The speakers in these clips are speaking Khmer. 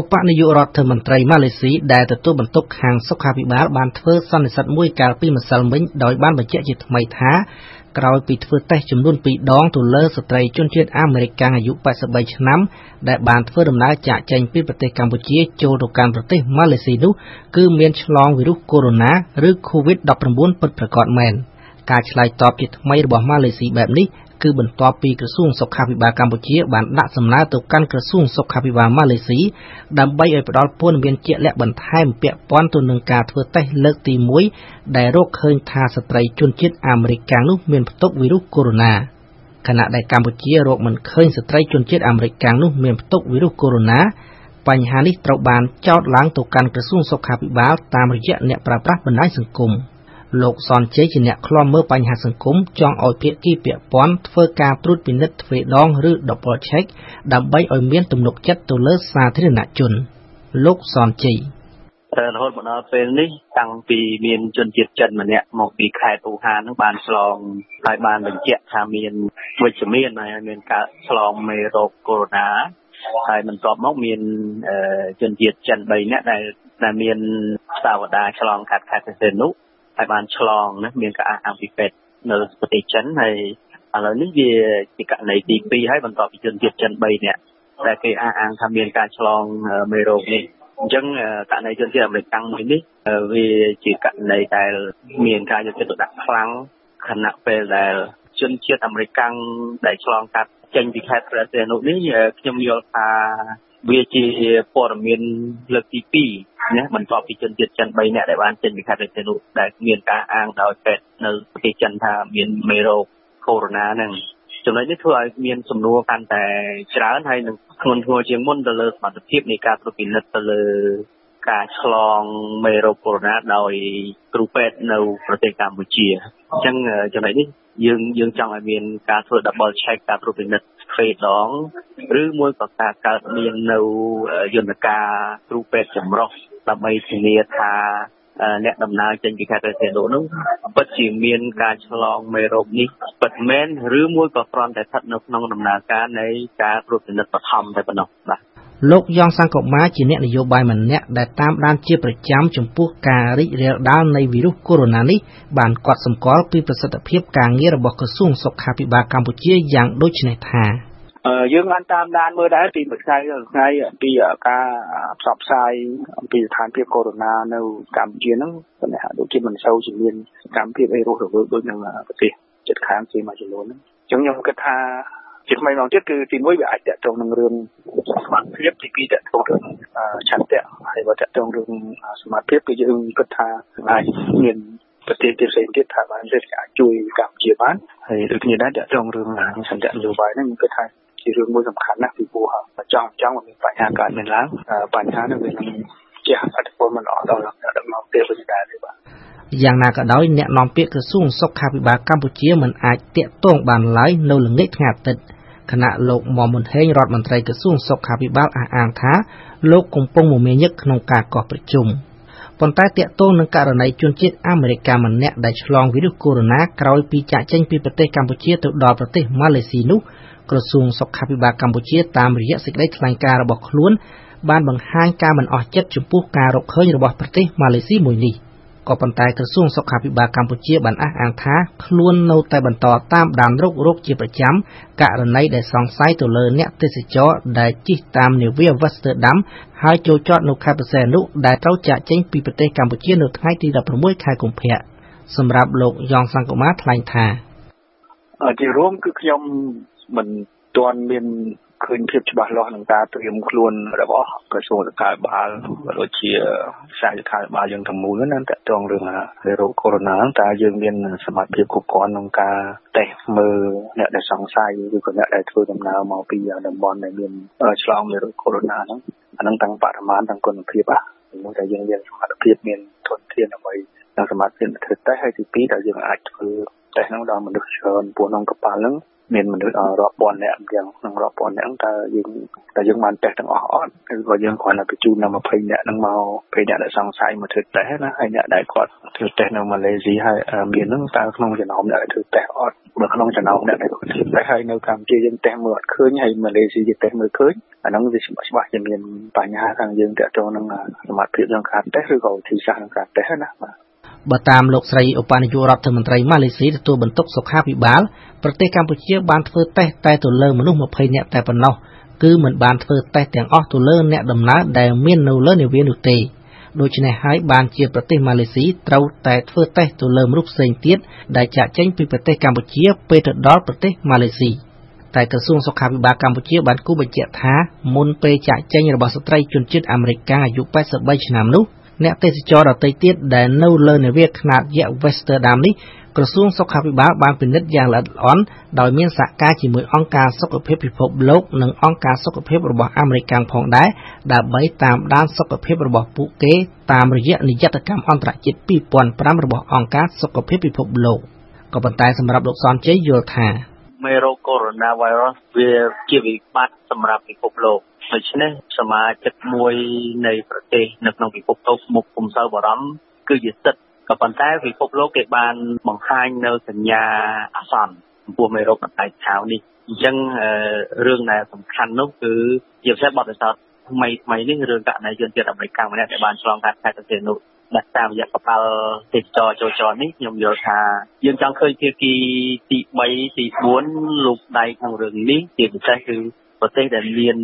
ឧបនាយករដ្ឋមន្ត្រីម៉ាឡេស៊ីដែលទទួលបន្ទុកខាងសុខាភិបាលបានធ្វើសន្និសីទមួយកាលពីម្សិលមិញដោយបានបញ្ជាក់ជាថ្មីថាក្រោយពីធ្វើតេស្តចំនួន2ដងទៅលើស្ត្រីជនជាតិអាមេរិកអាយុ83ឆ្នាំដែលបានធ្វើដំណើរចាកចេញពីប្រទេសកម្ពុជាចូលទៅកាន់ប្រទេសម៉ាឡេស៊ីនោះគឺមានឆ្លងវីរុសកូវីដ -19 ឬ COVID-19 ពិតប្រាកដមែនការឆ្លើយតបជាថ្មីរបស់ម៉ាឡេស៊ីបែបនេះ គឺបន្ទាប់ពីក្រសួងសុខាភិបាលកម្ពុជាបានដាក់សំណើទៅកាន់ក្រសួងសុខាភិបាលម៉ាឡេស៊ីដើម្បីឲ្យផ្ដល់ព័ត៌មានជាក់លាក់បន្ថែមពាក់ព័ន្ធទៅនឹងការធ្វើតេស្តលើកទី1ដែលរកឃើញថាស្ត្រីជនជាតិអាមេរិកកាំងនោះមានផ្ទុកវីរុសកូវីដ -19 ខណៈដែលកម្ពុជារកមិនឃើញស្ត្រីជនជាតិអាមេរិកកាំងនោះមានផ្ទុកវីរុសកូវីដ -19 បញ្ហានេះត្រូវបានចោទឡើងទៅកាន់ក្រសួងសុខាភិបាលតាមរយៈអ្នកប្រើប្រាស់បណ្ដាញសង្គម។ លោកសនជ័យជាអ្នកឃ្លាំមើលបញ្ហាសង្គមចង់ឲ្យភាគីពាក់ព័ន្ធធ្វើការត្រួតពិនិត្យទ្វេដងឬ double check ដើម្បីឲ្យមានទំនុកចិត្តទៅលើសាធារណជន លោកសនជ័យរហូតមកដល់ពេលនេះតាំងពីមានជនជាតិចិនម្នាក់មកពីខេត្តអូហាននឹងបានឆ្លងហើយបានបញ្ជាក់ថាមានវិជ្ជមានហើយមានការឆ្លងមេរោគកូវីដ -19 ហើយបន្ទាប់មកមានជនជាតិចិន3នាក់ដែលដែលមានសាវតាឆ្លងកាត់ខេត្តសេនុ ហើយបានឆ្លងណាមានការអះអាងពីពេទ្យនៅប្រទេសចិនហើយឥឡូវនេះវាជាករណីទី2ហើយបន្ទាប់ពីជនជាតិចិន3នាក់ដែលគេអះអាងថាមានការឆ្លងមេរោគនេះអញ្ចឹងករណីជនជាតិអាមេរិកកាំងមួយនេះវាជាករណីដែលមានការយកចិត្តទុកដាក់ខ្លាំងខណៈពេលដែលជនជាតិអាមេរិកកាំងដែលឆ្លងកាត់ចេញពីខេត្តព្រះសីហនុនេះខ្ញុំយល់ថា វាជាព័ត៌មានលើកទី2ណាបន្ទាប់ពីជនជាតិចិន3នាក់ដែលបានចេញពីខេត្តរេសេនុដែលមានការអាងដោយពេទ្យនៅប្រទេសចិនថាមានមេរោគកូវីដ -19 ហ្នឹងចំណុចនេះធ្វើឲ្យមានសំណួរកាន់តែច្រើនហើយនឹងធ្ងន់ធ្ងរជាងមុនទៅលើសមត្ថភាពនៃការត្រួតពិនិត្យទៅលើការឆ្លងមេរោគកូវីដ -19 ដោយគ្រូពេទ្យនៅប្រទេសកម្ពុជាអញ្ចឹងចំណុចនេះយើងយើងចង់ឲ្យមានការធ្វើ double check ការត្រួតពិនិត្យ ទ្វេដងឬមួយក៏ការកើតមាននៅយន្តការគ្រូពេទ្យចម្រុះដើម្បីធានាថាអ្នកដំណើរចេញពីខេត្តរសេនុនោះពិតជាមានការឆ្លងមេរោគនេះពិតមែនឬមួយក៏គ្រាន់តែស្ថិតនៅក្នុងដំណើរការនៃការត្រួតពិនិត្យបឋមតែប៉ុណ្ណោះបាទ លោកយ៉ងសង្គមាជាអ្នកនយោបាយម្នាក់ដែលតាមដានជាប្រចាំចំពោះការរីករាលដាលនៃវីរុសកូវីដ -19 នេះបានកត់សម្គាល់ពីប្រសិទ្ធភាពការងាររបស់ក្រសួងសុខាភិបាលកម្ពុជាយ៉ាងដូចនេះថាយើងបានតាមដានមើលដែរពីមួយថ្ងៃទៅថ្ងៃអំពីការផ្សព្វផ្សាយអំពីស្ថានភាពកូវីដ -19 នៅកម្ពុជាហ្នឹងប៉ុន្តែដូចជាមិនសូវជាមានកម្មភាពអីរស់រវើកដូចនៅប្រទេសជិតខាងផ្សេងមួយចំនួនហ្នឹងអញ្ចឹងខ្ញុំគិតថា ជាថ្មីម្ដងទៀតគឺទីមួយវាអាចតកតងនឹងរឿងសមត្ថភាពទីពីរតកតងរឿងឆន្ទៈហើយបើតកតងរឿងសមត្ថភាពគឺយើងគិតថាអាចមានប្រទេសទៀតផ្សេងទៀតថាបានអាចជួយកម្ពុជាបានហើយដូចគ្នាដែរតកតងរឿងឆន្ទៈនយោបាយហ្នឹងខ្ញុំគិតថាជារឿងមួយសំខាន់ណាស់ពីព្រោះចង់ចង់មានបញ្ហាកើតមានឡើងបញ្ហានោះវានឹងជាអត្តពលមិនល្អដល់អ្នកដឹកនាំពេលវិញដែរទេបាទយ៉ាងណាក៏ដោយអ្នកនាំពាក្យក្រសួងសុខាភិបាលកម្ពុជាមិនអាចតាក់ទងបានឡើយនៅល្ងាចថ្ងៃអាទិត្យ គណៈលោកមុំមុនហេងរដ្ឋមន្ត្រីក្រសួងសុខាភិបាលអះអាងថាលោកកំពុងមមាញឹកក្នុងការកោះប្រជុំប៉ុន្តែតាក់ទងនឹងករណីជនជាតិអាមេរិកម្នាក់ដែលឆ្លងវីរុសកូវីដ -19 ក្រោយពីចាកចេញពីប្រទេសកម្ពុជាទៅដល់ប្រទេសម៉ាឡេស៊ីនោះក្រសួងសុខាភិបាលកម្ពុជាតាមរយៈសេចក្តីថ្លែងការណ៍របស់ខ្លួនបានបង្ហាញការមិនអស់ចិត្តចំពោះការរកឃើញរបស់ប្រទេសម៉ាឡេស៊ីមួយនេះ ក៏ប៉ុន្តែក្រសួងសុខាភិបាលកម្ពុជាបានអះអាងថាខ្លួននៅតែបន្តតាមដានរោគរោគជាប្រចាំករណីដែលសង្ស័យទៅលើអ្នកទេសចរដែលជិះតាមនាវា Amsterdam ហើយចូលចតនៅខេត្តបរសែននោះដែលត្រូវចាកចេញពីប្រទេសកម្ពុជានៅថ្ងៃទី16ខែកុម្ភៈសម្រាប់លោកយ៉ងសង្គមាថ្លែងថាជារួមគឺខ្ញុំមិនទាន់មាន ឃើញភាពច្បាស់លាស់ក្នុងការត្រៀមខ្លួនរបស់ក្រសួងសុខាភិបាលដូចជាសាយសុខាភិបាលយើងទាំងមូលណាតកតងរឿងវីរុសកូវីដ -19 តើយើងមានសមត្ថភាពគ្រប់គ្រាន់ក្នុងការតេស្តមើលអ្នកដែលសង្ស័យឬក៏អ្នកដែលធ្វើដំណើរមកពីតំបន់ដែលមានឆ្លងវីរុសកូវីដ -19 ហ្នឹងអានឹងទាំងបរិមាណទាំងគុណភាពហ្នឹងមួយតែយើងមានសមត្ថភាពមានធនធានដើម្បីនិងសមត្ថភាពធ្វើតេស្តហើយទី2ដែលយើងអាចធ្វើតេស្តហ្នឹងដល់មនុស្សច្រើនពួកក្នុងកប៉ាល់ហ្នឹង មានមនុស្សរាប់ពាន់នាក់អញ្ចឹងក្នុងរាប់ពាន់នាក់តើយើងតើយើងបានតេស្តទាំងអស់អត់ឬក៏យើងគ្រាន់តែបញ្ជូននៅ20នាក់ហ្នឹងមក20នាក់ដែលសង្ស័យមកធ្វើតេស្តណាហើយអ្នកដែលគាត់ធ្វើតេស្តនៅម៉ាឡេស៊ីហើយមានហ្នឹងតើក្នុងចំណោមអ្នកដែលធ្វើតេស្តអត់បើក្នុងចំណោមអ្នកដែលធ្វើតេស្តហើយនៅកម្ពុជាយើងតេស្តមើលអត់ឃើញហើយម៉ាឡេស៊ីយើងតេស្តមើលឃើញអាហ្នឹងវាច្បាស់ច្បាស់ជាមានបញ្ហាខាងយើងទាក់ទងនឹងសមត្ថភាពក្នុងការតេស្តឬក៏វិធីសាស្ត្រក្នុងការតេស្តណាបាទ បើតាមលោកស្រីឧបនាយករដ្ឋមន្ត្រីម៉ាឡេស៊ីទទួលបន្ទុកសុខាភិបាលប្រទេសកម្ពុជាបានធ្វើតេស្តតែទៅលើមនុស្ស20នាក់តែប៉ុណ្ណោះគឺមិនបានធ្វើតេស្តទាំងអស់ទៅលើអ្នកដំណើរដែលមាននៅលើនាវានោះទេដូច្នេះហើយបានជាប្រទេសម៉ាឡេស៊ីត្រូវតែធ្វើតេស្តទៅលើមនុស្សផ្សេងទៀតដែលចាក់ចេញពីប្រទេសកម្ពុជាពេលទៅដល់ប្រទេសម៉ាឡេស៊ីតែក្រសួងសុខាភិបាលកម្ពុជាបានគូបញ្ជាក់ថាមុនពេលចាក់ចេញរបស់ស្ត្រីជនជាតិអាមេរិកអាយុ83ឆ្នាំនោះ អ្នកទេសចរដទៃទៀតដែលនៅលើនាវាខ្នាតយក្ស Westerdam នេះក្រសួងសុខាភិបាលបានពិនិត្យយ៉ាងល្អិតល្អន់ដោយមានសហការជាមួយអង្គការសុខភាពពិភពលោកនិងអង្គការសុខភាពរបស់អាមេរិកផងដែរដើម្បីតាមដានសុខភាពរបស់ពួកគេតាមរយៈនិយត្តកម្មអន្តរជាតិ2005របស់អង្គការសុខភាពពិភពលោកក៏ប៉ុន្តែសម្រាប់លោកសនជ័យយល់ថា មេរោគកូវីដ -19 វាជាវិបត្តិសម្រាប់ពិភពលោកដូច្នេះសមាជិកមួយនៃប្រទេសនៅក្នុងពិភពលោកមុខពុំសូវបារម្ភគឺជាសិទ្ធិក៏ប៉ុន្តែពិភពលោកគេបានបង្ហាញនៅសញ្ញាអាសន្នចំពោះមេរោគកន្តៃឆាវនេះអញ្ចឹងរឿងដែលសំខាន់នោះគឺជាពិសេសបទពិសោធន៍ថ្មីថ្មីនេះរឿងករណីជនជាតិអាមេរិកម្នាក់ដែលបានឆ្លងកាត់ខេត្តប្រទេសនោះ ដែលតាមរយៈកប៉ាល់ទេសចរចូលចរនេះខ្ញុំយល់ថាយើងចង់ឃើញភាគីទី3ទី4លោកដៃក្នុងរឿងនេះជាពិសេសគឺប្រទេសដែលមាន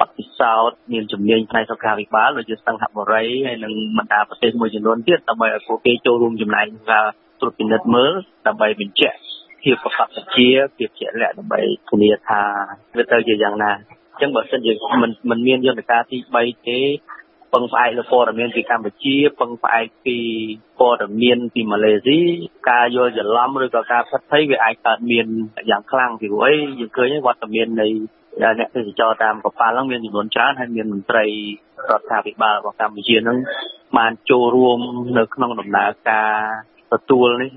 បទពិសោធន៍មានជំនាញផ្នែកសុខាភិបាលដូចជាសិង្ហបុរីហើយនិងបណ្ដាប្រទេសមួយចំនួនទៀតដើម្បីឲ្យពួកគេចូលរួមចំណែកក្នុងការត្រួតពិនិត្យមើលដើម្បីបញ្ជាក់ភាពប្រកបវិជ្ជាភាពជាក់លាក់ដើម្បីធានាថាវាទៅជាយ៉ាងណាអញ្ចឹងបើសិនជាមិនមិនមានយន្តការទី3ទេ ពឹងផ្អែកលើព័ត៌មានពីកម្ពុជាពឹងផ្អែកពីព័ត៌មានពីម៉ាឡេស៊ីការយល់ច្រឡំឬក៏ការផិតភ័យវាអាចកើតមានយ៉ាងខ្លាំងពីព្រោះអីយើងឃើញវត្តមាននៃអ្នកទេសចរតាមកប៉ាល់ហ្នឹងមានចំនួនច្រើនហើយមានមន្ត្រីរដ្ឋាភិបាលរបស់កម្ពុជាហ្នឹងបានចូលរួមនៅក្នុងដំណើរការទទួលនេះ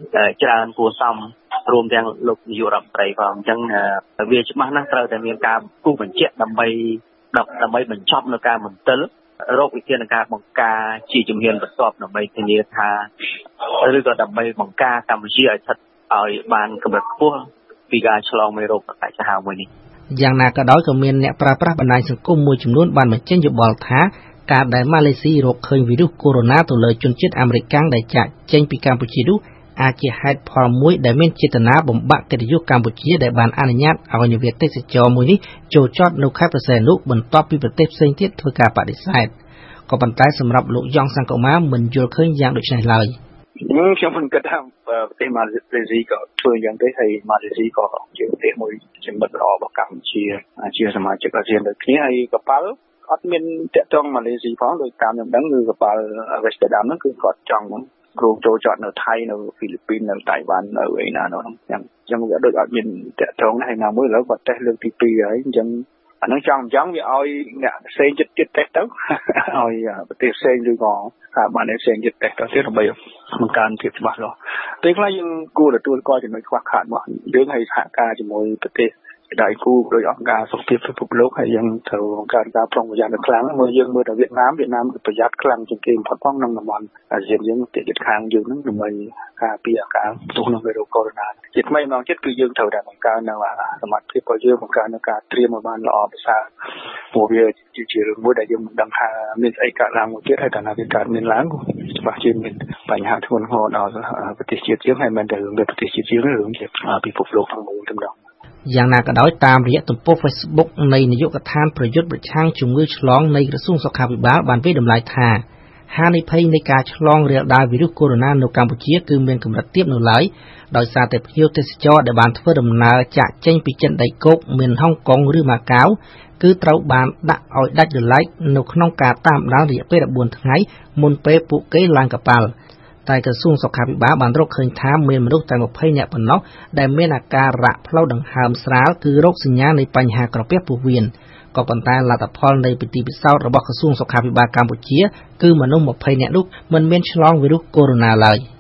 ច្រើនគួរសមរួមទាំងលោកនាយករដ្ឋមន្ត្រីផងអញ្ចឹងវាច្បាស់ណាស់ត្រូវតែមានការគូបញ្ជាក់ដើម្បីដើម្បីបញ្ចប់នៅការមន្ទិល រោគវិធានការបង្ការជាជំហានបន្ទាប់ដើម្បីធានាថាឬក៏ដើម្បីបង្ការកម្ពុជាឲ្យស្ថិតឲ្យបានកម្រិតខ្ពស់ពីការឆ្លងមេរោគកសាហាវមួយនេះយ៉ាងណាក៏ដោយក៏មានអ្នកប្រើប្រាស់បណ្ដាញសង្គមមួយចំនួនបានបញ្ចេញយោបល់ថាការដែលម៉ាឡេស៊ីរកឃើញវីរុសកូវីដ -19 ទៅលើជនជាតិអាមេរិកដែលចាក់ចេញពីកម្ពុជានោះ អាចជាហេតុផលមួយដែលមានចេតនាបំបាក់កិត្តិយសកម្ពុជាដែលបានអនុញ្ញាតឲ្យនាវាទេសចរមួយនេះចូលចតនៅខេត្តប្រសែនុបន្ទាប់ពីប្រទេសផ្សេងទៀតធ្វើការបដិសេធក៏ប៉ុន្តែសម្រាប់លោកយ៉ងសង្គមាមិនយល់ឃើញយ៉ាងដូចនេះឡើយខ្ញុំមិនគិតថាប្រទេសម៉ាឡេស៊ីក៏ធ្វើយ៉ាងទេហើយម៉ាឡេស៊ីក៏ជាប្រទេសមួយជាមិត្តល្អរបស់កម្ពុជាជាសមាជិកអាស៊ានដូចគ្នាហើយកប៉ាល់អត់មានតាក់ទងម៉ាឡេស៊ីផងដោយតាមខ្ញុំដឹងគឺកប៉ាល់ Westerdam ហ្នឹងគឺគាត់ចង់ គ្រោងចូលចតនៅថៃនៅហ្វីលីពីននៅតៃវ៉ាន់នៅអីណានោះអញ្ចឹងអញ្ចឹងវាដូចអត់មានតាក់ទងហើយណាមួយឥឡូវគាត់តេស្តលើកទី2ហើយអញ្ចឹងអានឹងចង់អញ្ចឹងវាឲ្យអ្នកផ្សេងចិត្តទៀតតេស្តទៅឲ្យប្រទេសផ្សេងឬក៏ការបានផ្សេងចិត្តតេស្តទៅទៀតដើម្បីបង្កើនភាពច្បាស់លាស់ពេលខ្លះយើងគួរទទួលស្គាល់ចំណុចខ្វះខាតរបស់យើងហើយសហការជាមួយប្រទេស ដៃគូដោយអង្គការសុខភាពពិភពលោកហើយយើងត្រូវបង្កើនការប្រុងប្រយ័ត្នខ្លាំងមើលយើងមើលតែវៀតណាមវៀតណាមប្រយ័ត្នខ្លាំងជាងគេបំផុតផងក្នុងតំបន់អាស៊ានយើងទីជិតខាងយើងហ្នឹងដើម្បីការពារអាការផ្ទុះនឹងវីរុសកូវីដ -19 ជាថ្មីម្ដងទៀតគឺយើងត្រូវតែបង្កើននៅសមត្ថភាពរបស់យើងបង្កើននៅការត្រៀមឲ្យបានល្អប្រសើរព្រោះវាជារឿងមួយដែលយើងមិនដឹងថាមានស្អីកើតឡើងមួយទៀតហើយកាលណាវាកើតមានឡើងច្បាស់ជាមានបញ្ហាធ្ងន់ធ្ងរដល់ប្រទេសជាតិយើងហើយមិនតែរឿងប្រទេសជាតិយើងរឿងជាពិភពលោកទាំងមូលតែម្ដង យ៉ាងណាក៏ដោយតាមរយៈទំព័រ Facebook នៃនាយកដ្ឋានប្រយុទ្ធប្រឆាំងជំងឺឆ្លងនៃក្រសួងសុខាភិបាលបានវិតម្លៃថាហានិភ័យនៃការឆ្លងរាលដាលវីរុសកូវីដ -19 នៅកម្ពុជាគឺមានកម្រិតទាបនៅឡើយដោយសារតែភ្ញៀវទេសចរដែលបានធ្វើដំណើរចាក់ចេញពីចិនដីគោកមានហុងកុងឬម៉ាកាវគឺត្រូវបានដាក់ឲ្យដាច់រលែកនៅក្នុងការតាមដានរយៈពេល14ថ្ងៃមុនពេលពួកគេឡើងកប៉ាល់ តែក្រសួងសុខាភិបាលបានរកឃើញថាមានមនុស្សតែ20នាក់ប៉ុណ្ណោះដែលមានអាការៈផ្លូវដង្ហើមស្រាលគឺរោគសញ្ញានៃបញ្ហាក្រពះពោះវៀនក៏ប៉ុន្តែលទ្ធផលនៃពិធីពិសោធន៍របស់ក្រសួងសុខាភិបាលកម្ពុជា គឺមនុស្ស20នាក់នោះមិនមានឆ្លងវីរុសកូវីដ -19 ឡើយ។